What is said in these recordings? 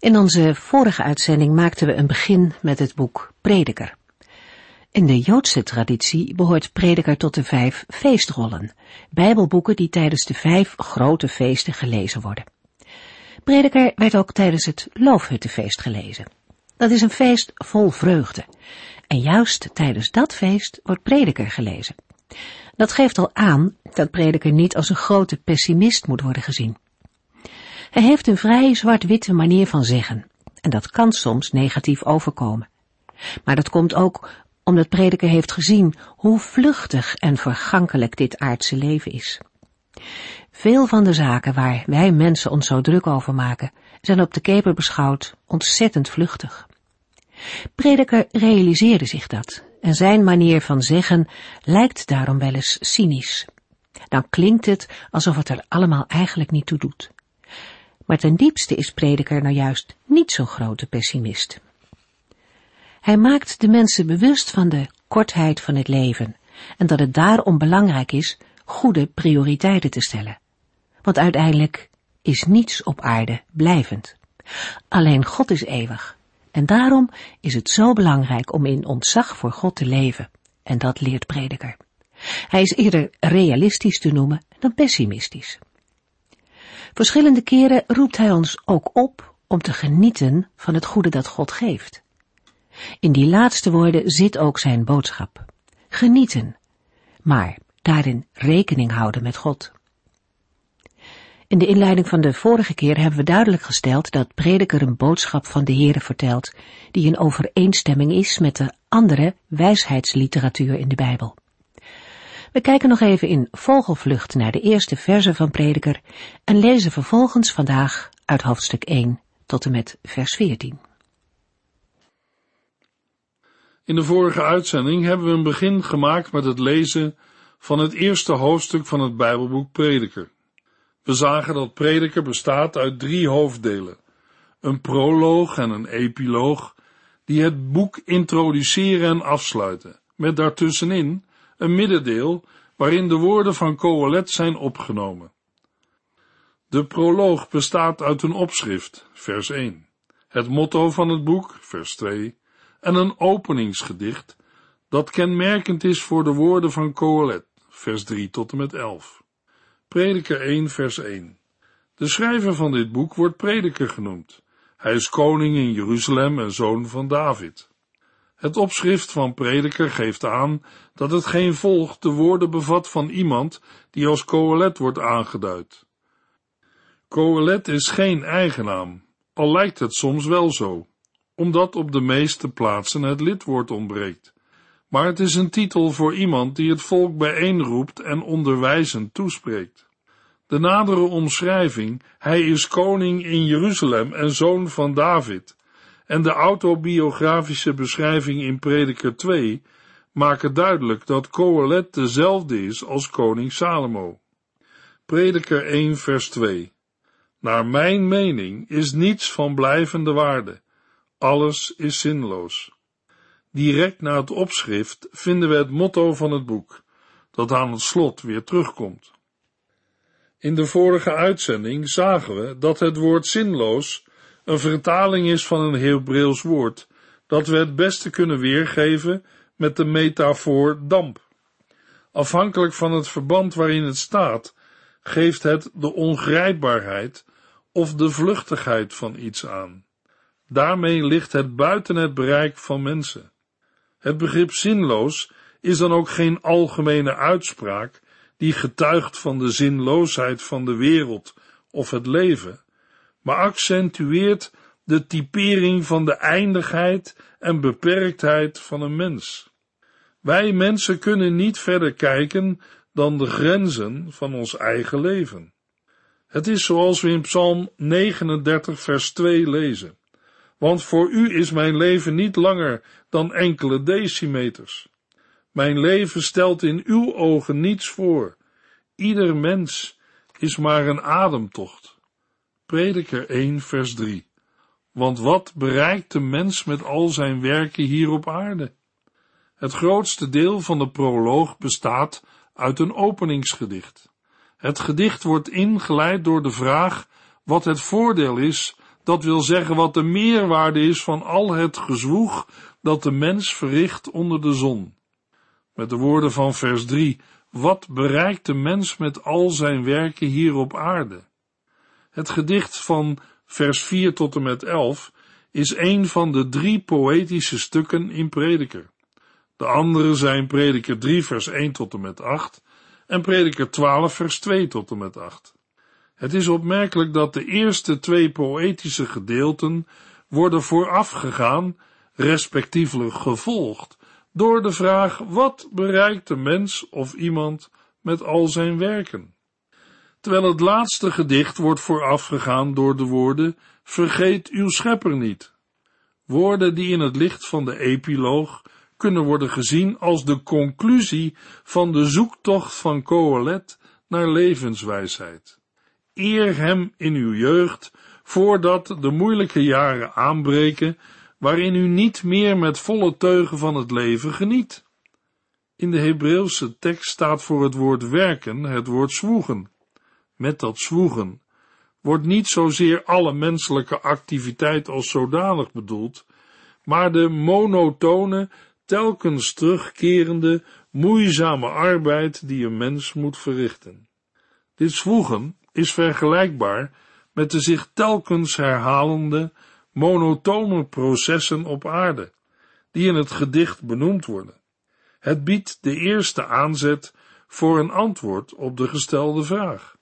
In onze vorige uitzending maakten we een begin met het boek Prediker. In de Joodse traditie behoort Prediker tot de vijf feestrollen, bijbelboeken die tijdens de vijf grote feesten gelezen worden. Prediker werd ook tijdens het Loofhuttenfeest gelezen. Dat is een feest vol vreugde. En juist tijdens dat feest wordt Prediker gelezen. Dat geeft al aan dat Prediker niet als een grote pessimist moet worden gezien. Hij heeft een vrij zwart-witte manier van zeggen, en dat kan soms negatief overkomen. Maar dat komt ook omdat prediker heeft gezien hoe vluchtig en vergankelijk dit aardse leven is. Veel van de zaken waar wij mensen ons zo druk over maken, zijn op de keper beschouwd ontzettend vluchtig. Prediker realiseerde zich dat, en zijn manier van zeggen lijkt daarom wel eens cynisch. Dan klinkt het alsof het er allemaal eigenlijk niet toe doet. Maar ten diepste is prediker nou juist niet zo'n grote pessimist. Hij maakt de mensen bewust van de kortheid van het leven en dat het daarom belangrijk is goede prioriteiten te stellen. Want uiteindelijk is niets op aarde blijvend. Alleen God is eeuwig. En daarom is het zo belangrijk om in ontzag voor God te leven. En dat leert prediker. Hij is eerder realistisch te noemen dan pessimistisch. Verschillende keren roept hij ons ook op om te genieten van het goede dat God geeft. In die laatste woorden zit ook zijn boodschap. Genieten, maar daarin rekening houden met God. In de inleiding van de vorige keer hebben we duidelijk gesteld dat prediker een boodschap van de Heere vertelt, die in overeenstemming is met de andere wijsheidsliteratuur in de Bijbel. We kijken nog even in vogelvlucht naar de eerste verse van Prediker en lezen vervolgens vandaag uit hoofdstuk 1 tot en met vers 14. In de vorige uitzending hebben we een begin gemaakt met het lezen van het eerste hoofdstuk van het Bijbelboek Prediker. We zagen dat Prediker bestaat uit drie hoofddelen, een proloog en een epiloog, die het boek introduceren en afsluiten, met daartussenin een middendeel waarin de woorden van Coelet zijn opgenomen. De proloog bestaat uit een opschrift, vers 1, het motto van het boek, vers 2, en een openingsgedicht dat kenmerkend is voor de woorden van Coelet, vers 3 tot en met 11. Prediker 1, vers 1. De schrijver van dit boek wordt prediker genoemd. Hij is koning in Jeruzalem en zoon van David. Het opschrift van prediker geeft aan dat het geen volg de woorden bevat van iemand die als Coelet wordt aangeduid. Coelet is geen eigenaam, al lijkt het soms wel zo, omdat op de meeste plaatsen het lidwoord ontbreekt. Maar het is een titel voor iemand die het volk bijeenroept en onderwijzend toespreekt. De nadere omschrijving, hij is koning in Jeruzalem en zoon van David, en de autobiografische beschrijving in Prediker 2 maken duidelijk dat Coelet dezelfde is als koning Salomo. Prediker 1 vers 2 Naar mijn mening is niets van blijvende waarde, alles is zinloos. Direct na het opschrift vinden we het motto van het boek, dat aan het slot weer terugkomt. In de vorige uitzending zagen we dat het woord zinloos een vertaling is van een Hebreeuws woord, dat we het beste kunnen weergeven met de metafoor damp. Afhankelijk van het verband waarin het staat, geeft het de ongrijpbaarheid of de vluchtigheid van iets aan. Daarmee ligt het buiten het bereik van mensen. Het begrip zinloos is dan ook geen algemene uitspraak die getuigt van de zinloosheid van de wereld of het leven, maar accentueert de typering van de eindigheid en beperktheid van een mens. Wij mensen kunnen niet verder kijken dan de grenzen van ons eigen leven. Het is zoals we in Psalm 39 vers 2 lezen. want voor u is mijn leven niet langer dan enkele decimeters. Mijn leven stelt in uw ogen niets voor. Ieder mens is maar een ademtocht. Prediker 1 vers 3 Want wat bereikt de mens met al zijn werken hier op aarde? Het grootste deel van de proloog bestaat uit een openingsgedicht. Het gedicht wordt ingeleid door de vraag wat het voordeel is, dat wil zeggen wat de meerwaarde is van al het gezwoeg dat de mens verricht onder de zon. Met de woorden van vers 3, wat bereikt de mens met al zijn werken hier op aarde? Het gedicht van vers 4 tot en met 11 is een van de drie poëtische stukken in Prediker. De andere zijn Prediker 3 vers 1 tot en met 8 en Prediker 12 vers 2 tot en met 8. Het is opmerkelijk dat de eerste twee poëtische gedeelten worden voorafgegaan, respectievelijk gevolgd, door de vraag wat bereikt de mens of iemand met al zijn werken. Terwijl het laatste gedicht wordt voorafgegaan door de woorden vergeet uw schepper niet. Woorden die in het licht van de epiloog kunnen worden gezien als de conclusie van de zoektocht van Coelet naar levenswijsheid. Eer hem in uw jeugd, voordat de moeilijke jaren aanbreken, waarin u niet meer met volle teugen van het leven geniet. In de Hebreeuwse tekst staat voor het woord werken het woord zwoegen. Met dat zwoegen wordt niet zozeer alle menselijke activiteit als zodanig bedoeld, maar de monotone, telkens terugkerende, moeizame arbeid die een mens moet verrichten. Dit zwoegen is vergelijkbaar met de zich telkens herhalende, monotone processen op aarde, die in het gedicht benoemd worden. Het biedt de eerste aanzet voor een antwoord op de gestelde vraag.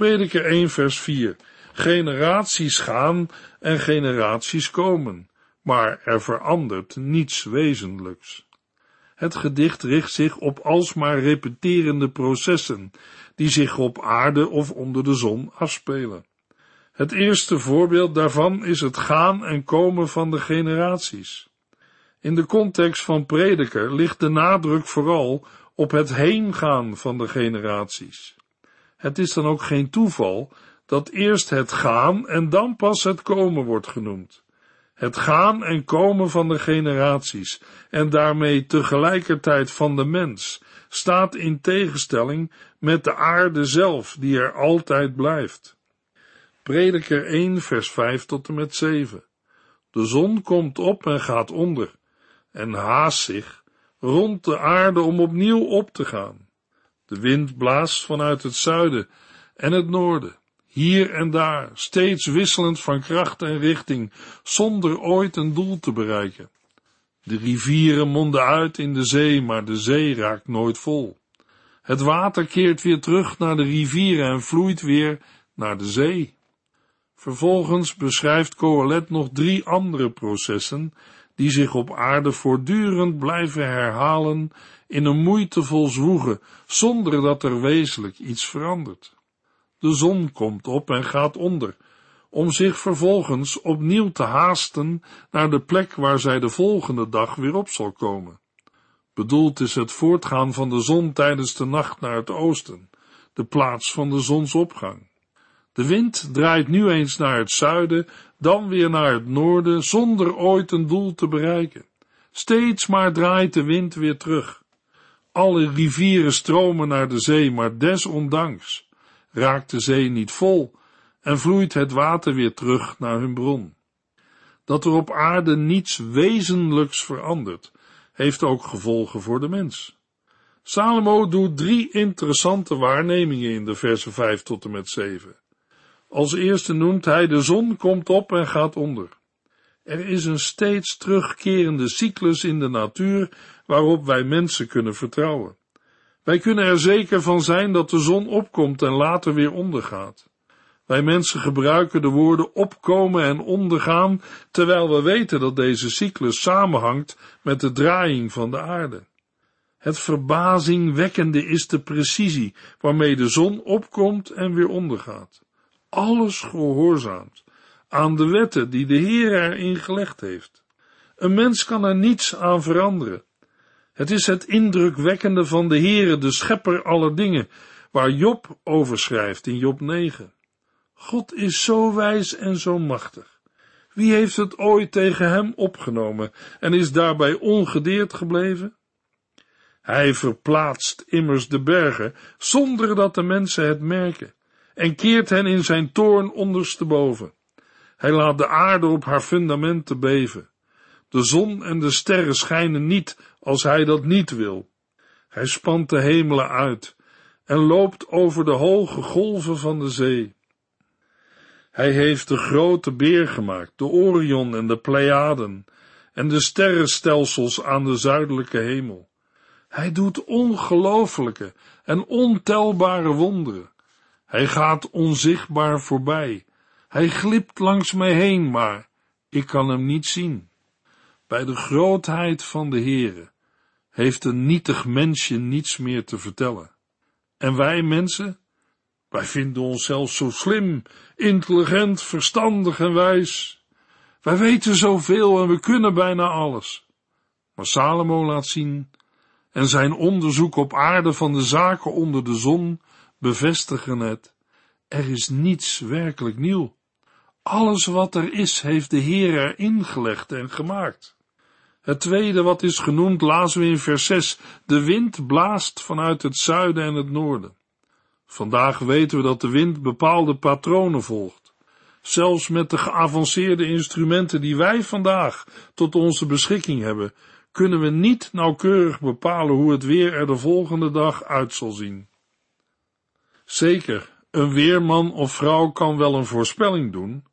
Prediker 1 vers 4 Generaties gaan en generaties komen, maar er verandert niets wezenlijks. Het gedicht richt zich op alsmaar repeterende processen, die zich op aarde of onder de zon afspelen. Het eerste voorbeeld daarvan is het gaan en komen van de generaties. In de context van prediker ligt de nadruk vooral op het heengaan van de generaties. Het is dan ook geen toeval dat eerst het gaan en dan pas het komen wordt genoemd. Het gaan en komen van de generaties en daarmee tegelijkertijd van de mens staat in tegenstelling met de aarde zelf die er altijd blijft. Prediker 1 vers 5 tot en met 7 De zon komt op en gaat onder en haast zich rond de aarde om opnieuw op te gaan. De wind blaast vanuit het zuiden en het noorden hier en daar, steeds wisselend van kracht en richting, zonder ooit een doel te bereiken. De rivieren monden uit in de zee, maar de zee raakt nooit vol. Het water keert weer terug naar de rivieren en vloeit weer naar de zee. Vervolgens beschrijft Coelet nog drie andere processen die zich op aarde voortdurend blijven herhalen in een moeitevol zwoegen, zonder dat er wezenlijk iets verandert. De zon komt op en gaat onder, om zich vervolgens opnieuw te haasten naar de plek waar zij de volgende dag weer op zal komen. Bedoeld is het voortgaan van de zon tijdens de nacht naar het oosten, de plaats van de zonsopgang. De wind draait nu eens naar het zuiden, dan weer naar het noorden, zonder ooit een doel te bereiken. Steeds maar draait de wind weer terug. Alle rivieren stromen naar de zee, maar desondanks raakt de zee niet vol en vloeit het water weer terug naar hun bron. Dat er op aarde niets wezenlijks verandert, heeft ook gevolgen voor de mens. Salomo doet drie interessante waarnemingen in de versen 5 tot en met 7. Als eerste noemt hij de zon komt op en gaat onder. Er is een steeds terugkerende cyclus in de natuur waarop wij mensen kunnen vertrouwen. Wij kunnen er zeker van zijn dat de zon opkomt en later weer ondergaat. Wij mensen gebruiken de woorden opkomen en ondergaan, terwijl we weten dat deze cyclus samenhangt met de draaiing van de aarde. Het verbazingwekkende is de precisie waarmee de zon opkomt en weer ondergaat. Alles gehoorzaamt aan de wetten die de Heer erin gelegd heeft. Een mens kan er niets aan veranderen. Het is het indrukwekkende van de Heere, de schepper aller dingen, waar Job over schrijft in Job 9. God is zo wijs en zo machtig. Wie heeft het ooit tegen hem opgenomen en is daarbij ongedeerd gebleven? Hij verplaatst immers de bergen zonder dat de mensen het merken en keert hen in zijn toorn ondersteboven. Hij laat de aarde op haar fundamenten beven. De zon en de sterren schijnen niet als hij dat niet wil. Hij spant de hemelen uit en loopt over de hoge golven van de zee. Hij heeft de grote beer gemaakt, de Orion en de Pleiaden, en de sterrenstelsels aan de zuidelijke hemel. Hij doet ongelooflijke en ontelbare wonderen. Hij gaat onzichtbaar voorbij. Hij glipt langs mij heen, maar ik kan hem niet zien. Bij de grootheid van de Heere heeft een nietig mensje niets meer te vertellen. En wij mensen, wij vinden onszelf zo slim, intelligent, verstandig en wijs. Wij weten zoveel en we kunnen bijna alles. Maar Salomo laat zien, en zijn onderzoek op aarde van de zaken onder de zon bevestigen het. Er is niets werkelijk nieuw. Alles wat er is, heeft de Heer erin gelegd en gemaakt. Het tweede wat is genoemd, lazen we in vers 6. De wind blaast vanuit het zuiden en het noorden. Vandaag weten we dat de wind bepaalde patronen volgt. Zelfs met de geavanceerde instrumenten die wij vandaag tot onze beschikking hebben, kunnen we niet nauwkeurig bepalen hoe het weer er de volgende dag uit zal zien. Zeker, een weerman of vrouw kan wel een voorspelling doen,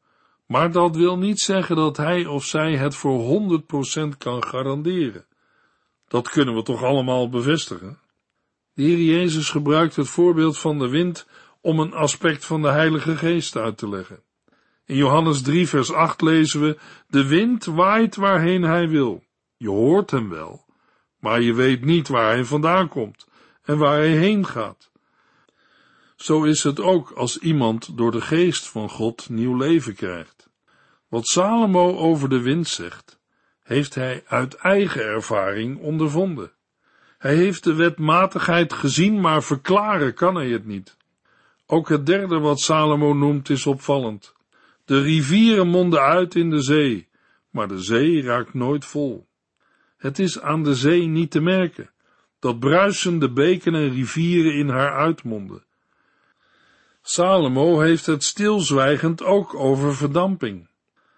maar dat wil niet zeggen dat hij of zij het voor 100% kan garanderen. Dat kunnen we toch allemaal bevestigen? De Heer Jezus gebruikt het voorbeeld van de wind om een aspect van de Heilige Geest uit te leggen. In Johannes 3 vers 8 lezen we, de wind waait waarheen hij wil. Je hoort hem wel, maar je weet niet waar hij vandaan komt en waar hij heen gaat. Zo is het ook als iemand door de geest van God nieuw leven krijgt. Wat Salomo over de wind zegt, heeft hij uit eigen ervaring ondervonden. Hij heeft de wetmatigheid gezien, maar verklaren kan hij het niet. Ook het derde wat Salomo noemt is opvallend. De rivieren monden uit in de zee, maar de zee raakt nooit vol. Het is aan de zee niet te merken, dat bruisende beken en rivieren in haar uitmonden. Salomo heeft het stilzwijgend ook over verdamping.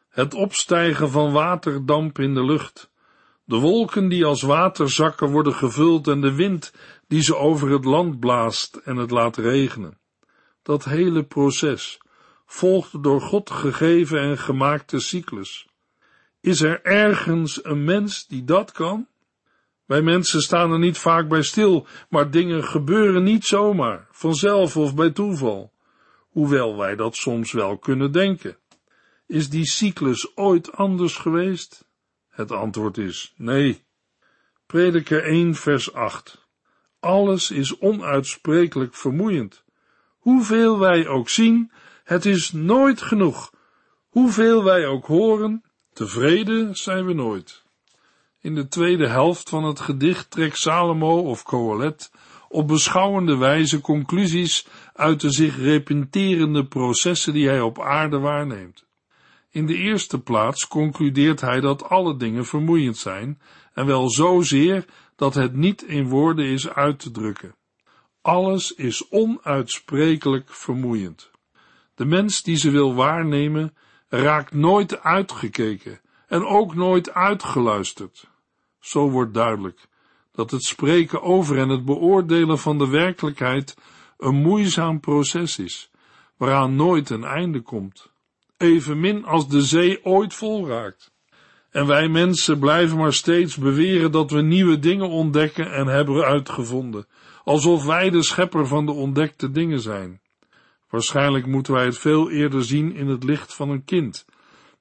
Het opstijgen van waterdamp in de lucht. De wolken die als waterzakken worden gevuld en de wind die ze over het land blaast en het laat regenen. Dat hele proces volgt door God gegeven en gemaakte cyclus. Is er ergens een mens die dat kan? Wij mensen staan er niet vaak bij stil, maar dingen gebeuren niet zomaar, vanzelf of bij toeval, hoewel wij dat soms wel kunnen denken. Is die cyclus ooit anders geweest? Het antwoord is nee. Prediker 1 vers 8. Alles is onuitsprekelijk vermoeiend. Hoeveel wij ook zien, het is nooit genoeg. Hoeveel wij ook horen, tevreden zijn we nooit. In de tweede helft van het gedicht trekt Salomo of Coelet op beschouwende wijze conclusies uit de zich repenterende processen die hij op aarde waarneemt. In de eerste plaats concludeert hij dat alle dingen vermoeiend zijn, en wel zozeer dat het niet in woorden is uit te drukken. Alles is onuitsprekelijk vermoeiend. De mens die ze wil waarnemen, raakt nooit uitgekeken en ook nooit uitgeluisterd. Zo wordt duidelijk dat het spreken over en het beoordelen van de werkelijkheid een moeizaam proces is, waaraan nooit een einde komt evenmin als de zee ooit vol raakt. En wij mensen blijven maar steeds beweren dat we nieuwe dingen ontdekken en hebben uitgevonden, alsof wij de schepper van de ontdekte dingen zijn. Waarschijnlijk moeten wij het veel eerder zien in het licht van een kind,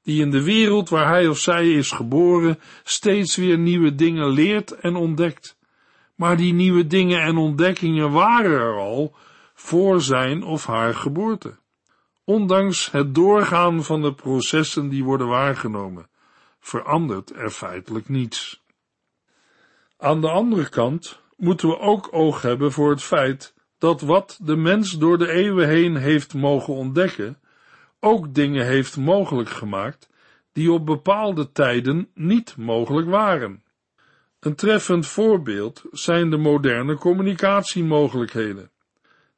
die in de wereld waar hij of zij is geboren steeds weer nieuwe dingen leert en ontdekt. Maar die nieuwe dingen en ontdekkingen waren er al voor zijn of haar geboorte. Ondanks het doorgaan van de processen die worden waargenomen, verandert er feitelijk niets. Aan de andere kant moeten we ook oog hebben voor het feit dat wat de mens door de eeuwen heen heeft mogen ontdekken, ook dingen heeft mogelijk gemaakt die op bepaalde tijden niet mogelijk waren. Een treffend voorbeeld zijn de moderne communicatiemogelijkheden.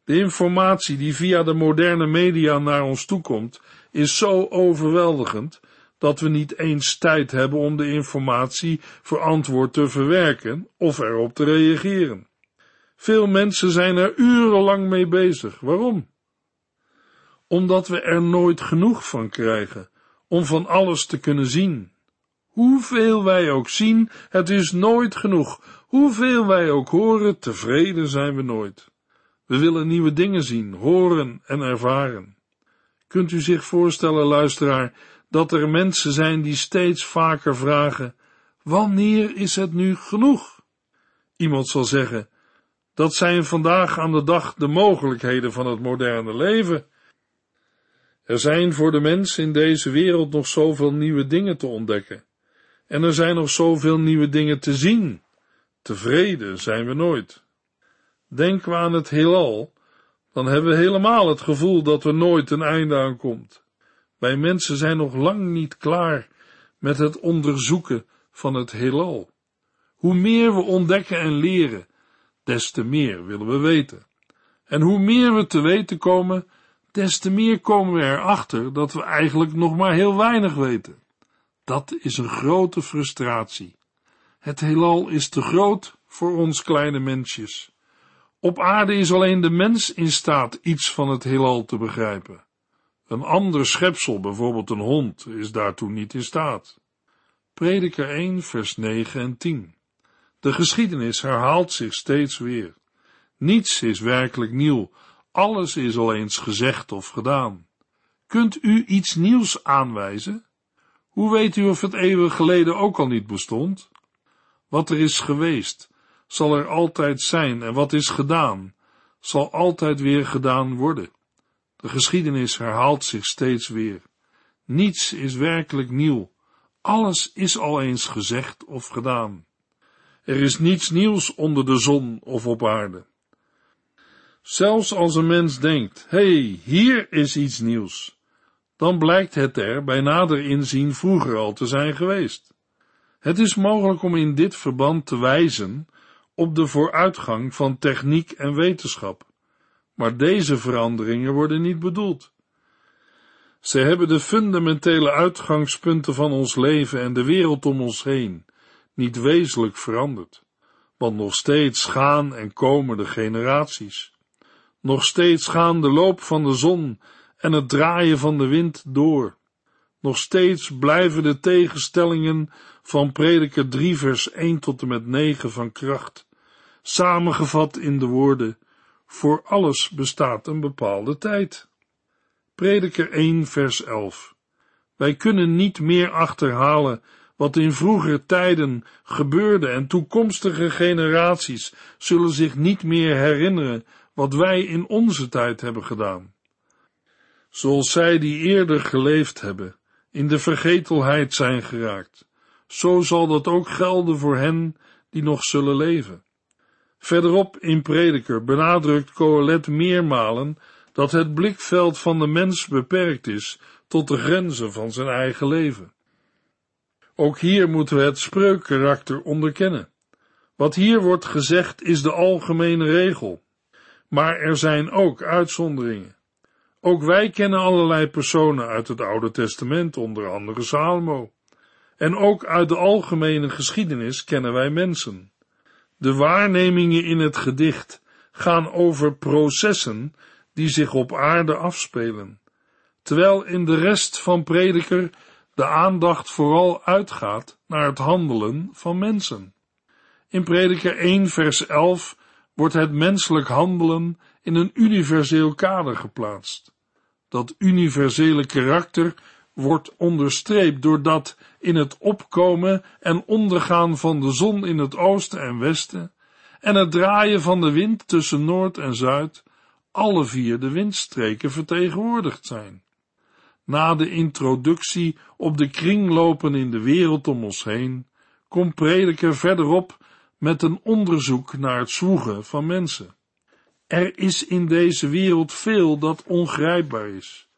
De informatie die via de moderne media naar ons toekomt, is zo overweldigend dat we niet eens tijd hebben om de informatie verantwoord te verwerken of erop te reageren. Veel mensen zijn er urenlang mee bezig. Waarom? Omdat we er nooit genoeg van krijgen om van alles te kunnen zien. Hoeveel wij ook zien, het is nooit genoeg. Hoeveel wij ook horen, tevreden zijn we nooit. We willen nieuwe dingen zien, horen en ervaren. Kunt u zich voorstellen, luisteraar, dat er mensen zijn die steeds vaker vragen: Wanneer is het nu genoeg? Iemand zal zeggen: Dat zijn vandaag aan de dag de mogelijkheden van het moderne leven. Er zijn voor de mens in deze wereld nog zoveel nieuwe dingen te ontdekken. En er zijn nog zoveel nieuwe dingen te zien. Tevreden zijn we nooit. Denken we aan het heelal, dan hebben we helemaal het gevoel dat er nooit een einde aan komt. Wij mensen zijn nog lang niet klaar met het onderzoeken van het heelal. Hoe meer we ontdekken en leren, des te meer willen we weten. En hoe meer we te weten komen, des te meer komen we erachter dat we eigenlijk nog maar heel weinig weten. Dat is een grote frustratie. Het heelal is te groot voor ons kleine mensjes. Op aarde is alleen de mens in staat iets van het heelal te begrijpen. Een ander schepsel, bijvoorbeeld een hond, is daartoe niet in staat. Prediker 1, vers 9 en 10. De geschiedenis herhaalt zich steeds weer. Niets is werkelijk nieuw, alles is al eens gezegd of gedaan. Kunt u iets nieuws aanwijzen? Hoe weet u of het eeuwen geleden ook al niet bestond? Wat er is geweest, zal er altijd zijn en wat is gedaan, zal altijd weer gedaan worden. De geschiedenis herhaalt zich steeds weer. Niets is werkelijk nieuw. Alles is al eens gezegd of gedaan. Er is niets nieuws onder de zon of op aarde. Zelfs als een mens denkt, hey, hier is iets nieuws, dan blijkt het er bij nader inzien vroeger al te zijn geweest. Het is mogelijk om in dit verband te wijzen op de vooruitgang van techniek en wetenschap. Maar deze veranderingen worden niet bedoeld. Ze hebben de fundamentele uitgangspunten van ons leven en de wereld om ons heen niet wezenlijk veranderd, want nog steeds gaan en komen de generaties. Nog steeds gaan de loop van de zon en het draaien van de wind door. Nog steeds blijven de tegenstellingen van prediker 3 vers 1 tot en met 9 van kracht, samengevat in de woorden, voor alles bestaat een bepaalde tijd. Prediker 1 vers 11 Wij kunnen niet meer achterhalen wat in vroeger tijden gebeurde en toekomstige generaties zullen zich niet meer herinneren wat wij in onze tijd hebben gedaan. Zoals zij die eerder geleefd hebben, in de vergetelheid zijn geraakt, zo zal dat ook gelden voor hen die nog zullen leven. Verderop in Prediker benadrukt Coelet meermalen dat het blikveld van de mens beperkt is tot de grenzen van zijn eigen leven. Ook hier moeten we het spreukkarakter onderkennen. Wat hier wordt gezegd is de algemene regel. Maar er zijn ook uitzonderingen. Ook wij kennen allerlei personen uit het Oude Testament, onder andere Salomo. En ook uit de algemene geschiedenis kennen wij mensen. De waarnemingen in het gedicht gaan over processen die zich op aarde afspelen, terwijl in de rest van prediker de aandacht vooral uitgaat naar het handelen van mensen. In prediker 1 vers 11 wordt het menselijk handelen in een universeel kader geplaatst. Dat universele karakter wordt onderstreept doordat in het opkomen en ondergaan van de zon in het oosten en westen en het draaien van de wind tussen noord en zuid alle vier de windstreken vertegenwoordigd zijn. Na de introductie op de kringlopen in de wereld om ons heen, komt prediker verderop met een onderzoek naar het zwoegen van mensen. Er is in deze wereld veel dat ongrijpbaar is,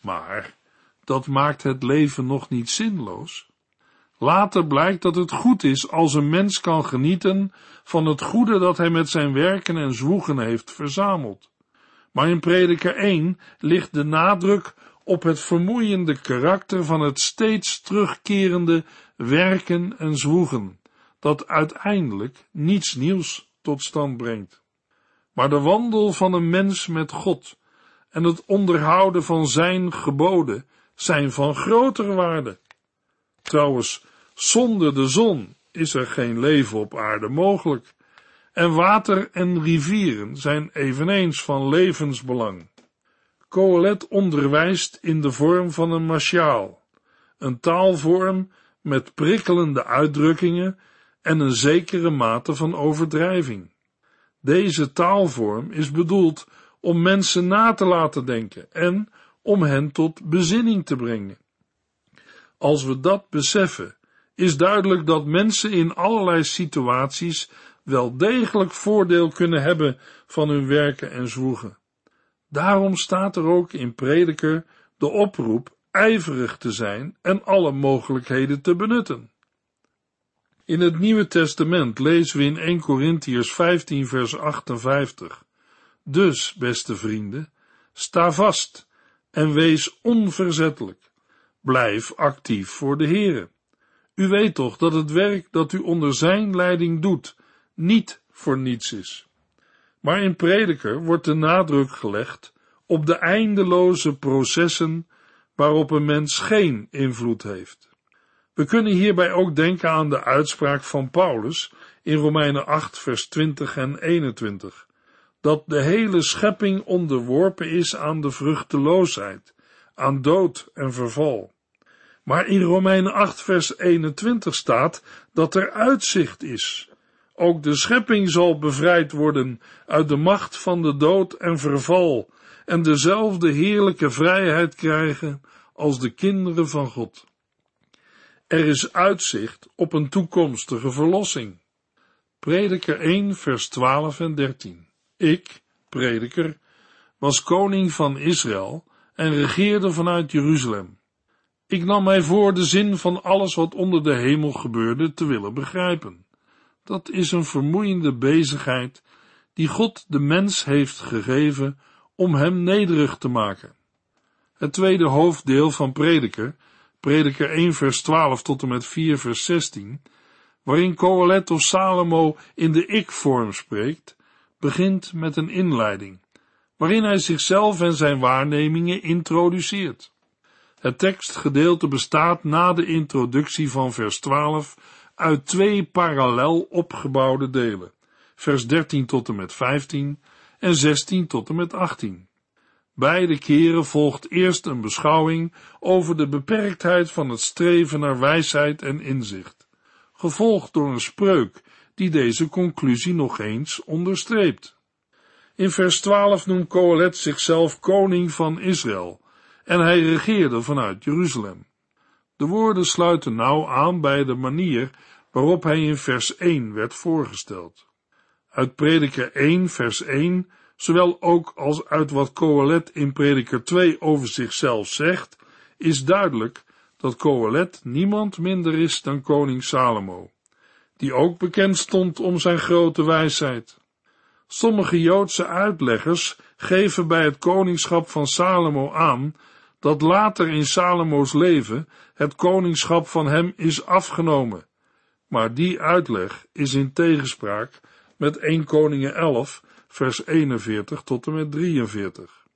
maar dat maakt het leven nog niet zinloos. Later blijkt dat het goed is als een mens kan genieten van het goede dat hij met zijn werken en zwoegen heeft verzameld. Maar in prediker 1 ligt de nadruk op het vermoeiende karakter van het steeds terugkerende werken en zwoegen, dat uiteindelijk niets nieuws tot stand brengt. Maar de wandel van een mens met God en het onderhouden van zijn geboden zijn van grotere waarde. Trouwens, zonder de zon is er geen leven op aarde mogelijk, en water en rivieren zijn eveneens van levensbelang. Coelet onderwijst in de vorm van een masjaal, een taalvorm met prikkelende uitdrukkingen en een zekere mate van overdrijving. Deze taalvorm is bedoeld om mensen na te laten denken en om hen tot bezinning te brengen. Als we dat beseffen, is duidelijk dat mensen in allerlei situaties wel degelijk voordeel kunnen hebben van hun werken en zwoegen. Daarom staat er ook in Prediker de oproep ijverig te zijn en alle mogelijkheden te benutten. In het Nieuwe Testament lezen we in 1 Corinthiërs 15 vers 58. Dus, beste vrienden, sta vast en wees onverzettelijk. Blijf actief voor de Heere. U weet toch dat het werk dat u onder zijn leiding doet, niet voor niets is. Maar in Prediker wordt de nadruk gelegd op de eindeloze processen waarop een mens geen invloed heeft. We kunnen hierbij ook denken aan de uitspraak van Paulus in Romeinen 8 vers 20 en 21, dat de hele schepping onderworpen is aan de vruchteloosheid, aan dood en verval. Maar in Romeinen 8 vers 21 staat dat er uitzicht is. Ook de schepping zal bevrijd worden uit de macht van de dood en verval en dezelfde heerlijke vrijheid krijgen als de kinderen van God. Er is uitzicht op een toekomstige verlossing. Prediker 1 vers 12 en 13 Ik, prediker, was koning van Israël en regeerde vanuit Jeruzalem. Ik nam mij voor de zin van alles wat onder de hemel gebeurde te willen begrijpen. Dat is een vermoeiende bezigheid die God de mens heeft gegeven om hem nederig te maken. Het tweede hoofddeel van Prediker, Prediker 1 vers 12 tot en met 4 vers 16, waarin Coelet of Salomo in de ik-vorm spreekt, begint met een inleiding, waarin hij zichzelf en zijn waarnemingen introduceert. Het tekstgedeelte bestaat na de introductie van vers 12 uit twee parallel opgebouwde delen, vers 13 tot en met 15 en 16 tot en met 18. Beide keren volgt eerst een beschouwing over de beperktheid van het streven naar wijsheid en inzicht, gevolgd door een spreuk die deze conclusie nog eens onderstreept. In vers 12 noemt Coelet zichzelf koning van Israël en hij regeerde vanuit Jeruzalem. De woorden sluiten nauw aan bij de manier waarop hij in vers 1 werd voorgesteld. Uit Prediker 1 vers 1 zowel ook als uit wat Coelet in Prediker 2 over zichzelf zegt, is duidelijk dat Coelet niemand minder is dan koning Salomo, die ook bekend stond om zijn grote wijsheid. Sommige Joodse uitleggers geven bij het koningschap van Salomo aan dat later in Salomo's leven het koningschap van hem is afgenomen. Maar die uitleg is in tegenspraak met 1 Koningen 11 vers 41 tot en met 43.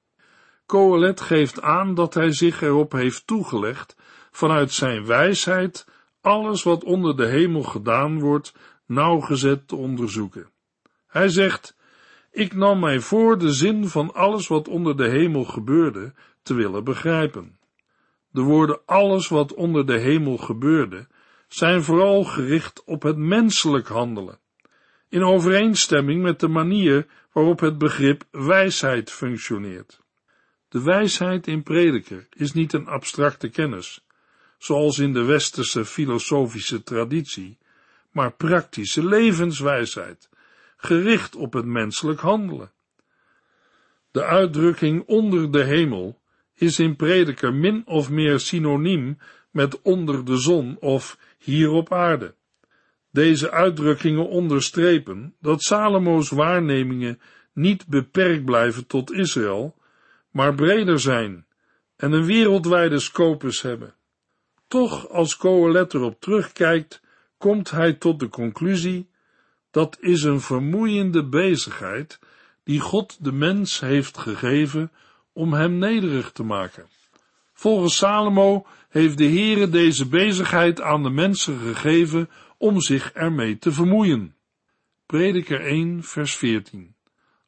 Coelet geeft aan dat hij zich erop heeft toegelegd vanuit zijn wijsheid alles wat onder de hemel gedaan wordt nauwgezet te onderzoeken. Hij zegt, ik nam mij voor de zin van alles wat onder de hemel gebeurde te willen begrijpen. De woorden alles wat onder de hemel gebeurde zijn vooral gericht op het menselijk handelen. in overeenstemming met de manier waarop het begrip wijsheid functioneert. De wijsheid in prediker is niet een abstracte kennis, zoals in de westerse filosofische traditie, maar praktische levenswijsheid, gericht op het menselijk handelen. De uitdrukking onder de hemel is in prediker min of meer synoniem met onder de zon of hier op aarde. Deze uitdrukkingen onderstrepen dat Salomo's waarnemingen niet beperkt blijven tot Israël, maar breder zijn en een wereldwijde scopus hebben. Toch, als Coelet erop terugkijkt, komt hij tot de conclusie dat is een vermoeiende bezigheid die God de mens heeft gegeven om hem nederig te maken. Volgens Salomo heeft de Heere deze bezigheid aan de mensen gegeven om zich ermee te vermoeien. Prediker 1 vers 14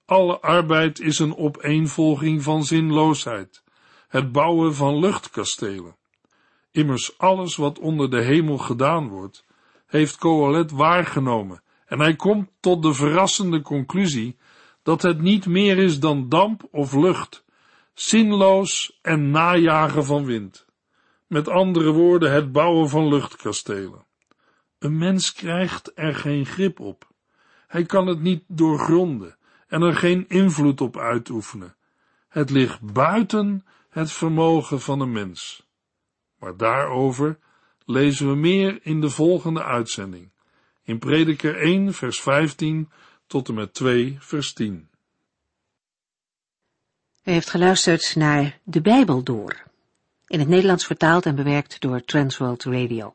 Alle arbeid is een opeenvolging van zinloosheid, het bouwen van luchtkastelen. Immers alles wat onder de hemel gedaan wordt, heeft Coalet waargenomen en hij komt tot de verrassende conclusie dat het niet meer is dan damp of lucht, zinloos en najagen van wind. Met andere woorden, het bouwen van luchtkastelen. Een mens krijgt er geen grip op. Hij kan het niet doorgronden en er geen invloed op uitoefenen. Het ligt buiten het vermogen van een mens. Maar daarover lezen we meer in de volgende uitzending. In Prediker 1, vers 15 tot en met 2, vers 10. U heeft geluisterd naar De Bijbel Door. In het Nederlands vertaald en bewerkt door Transworld Radio.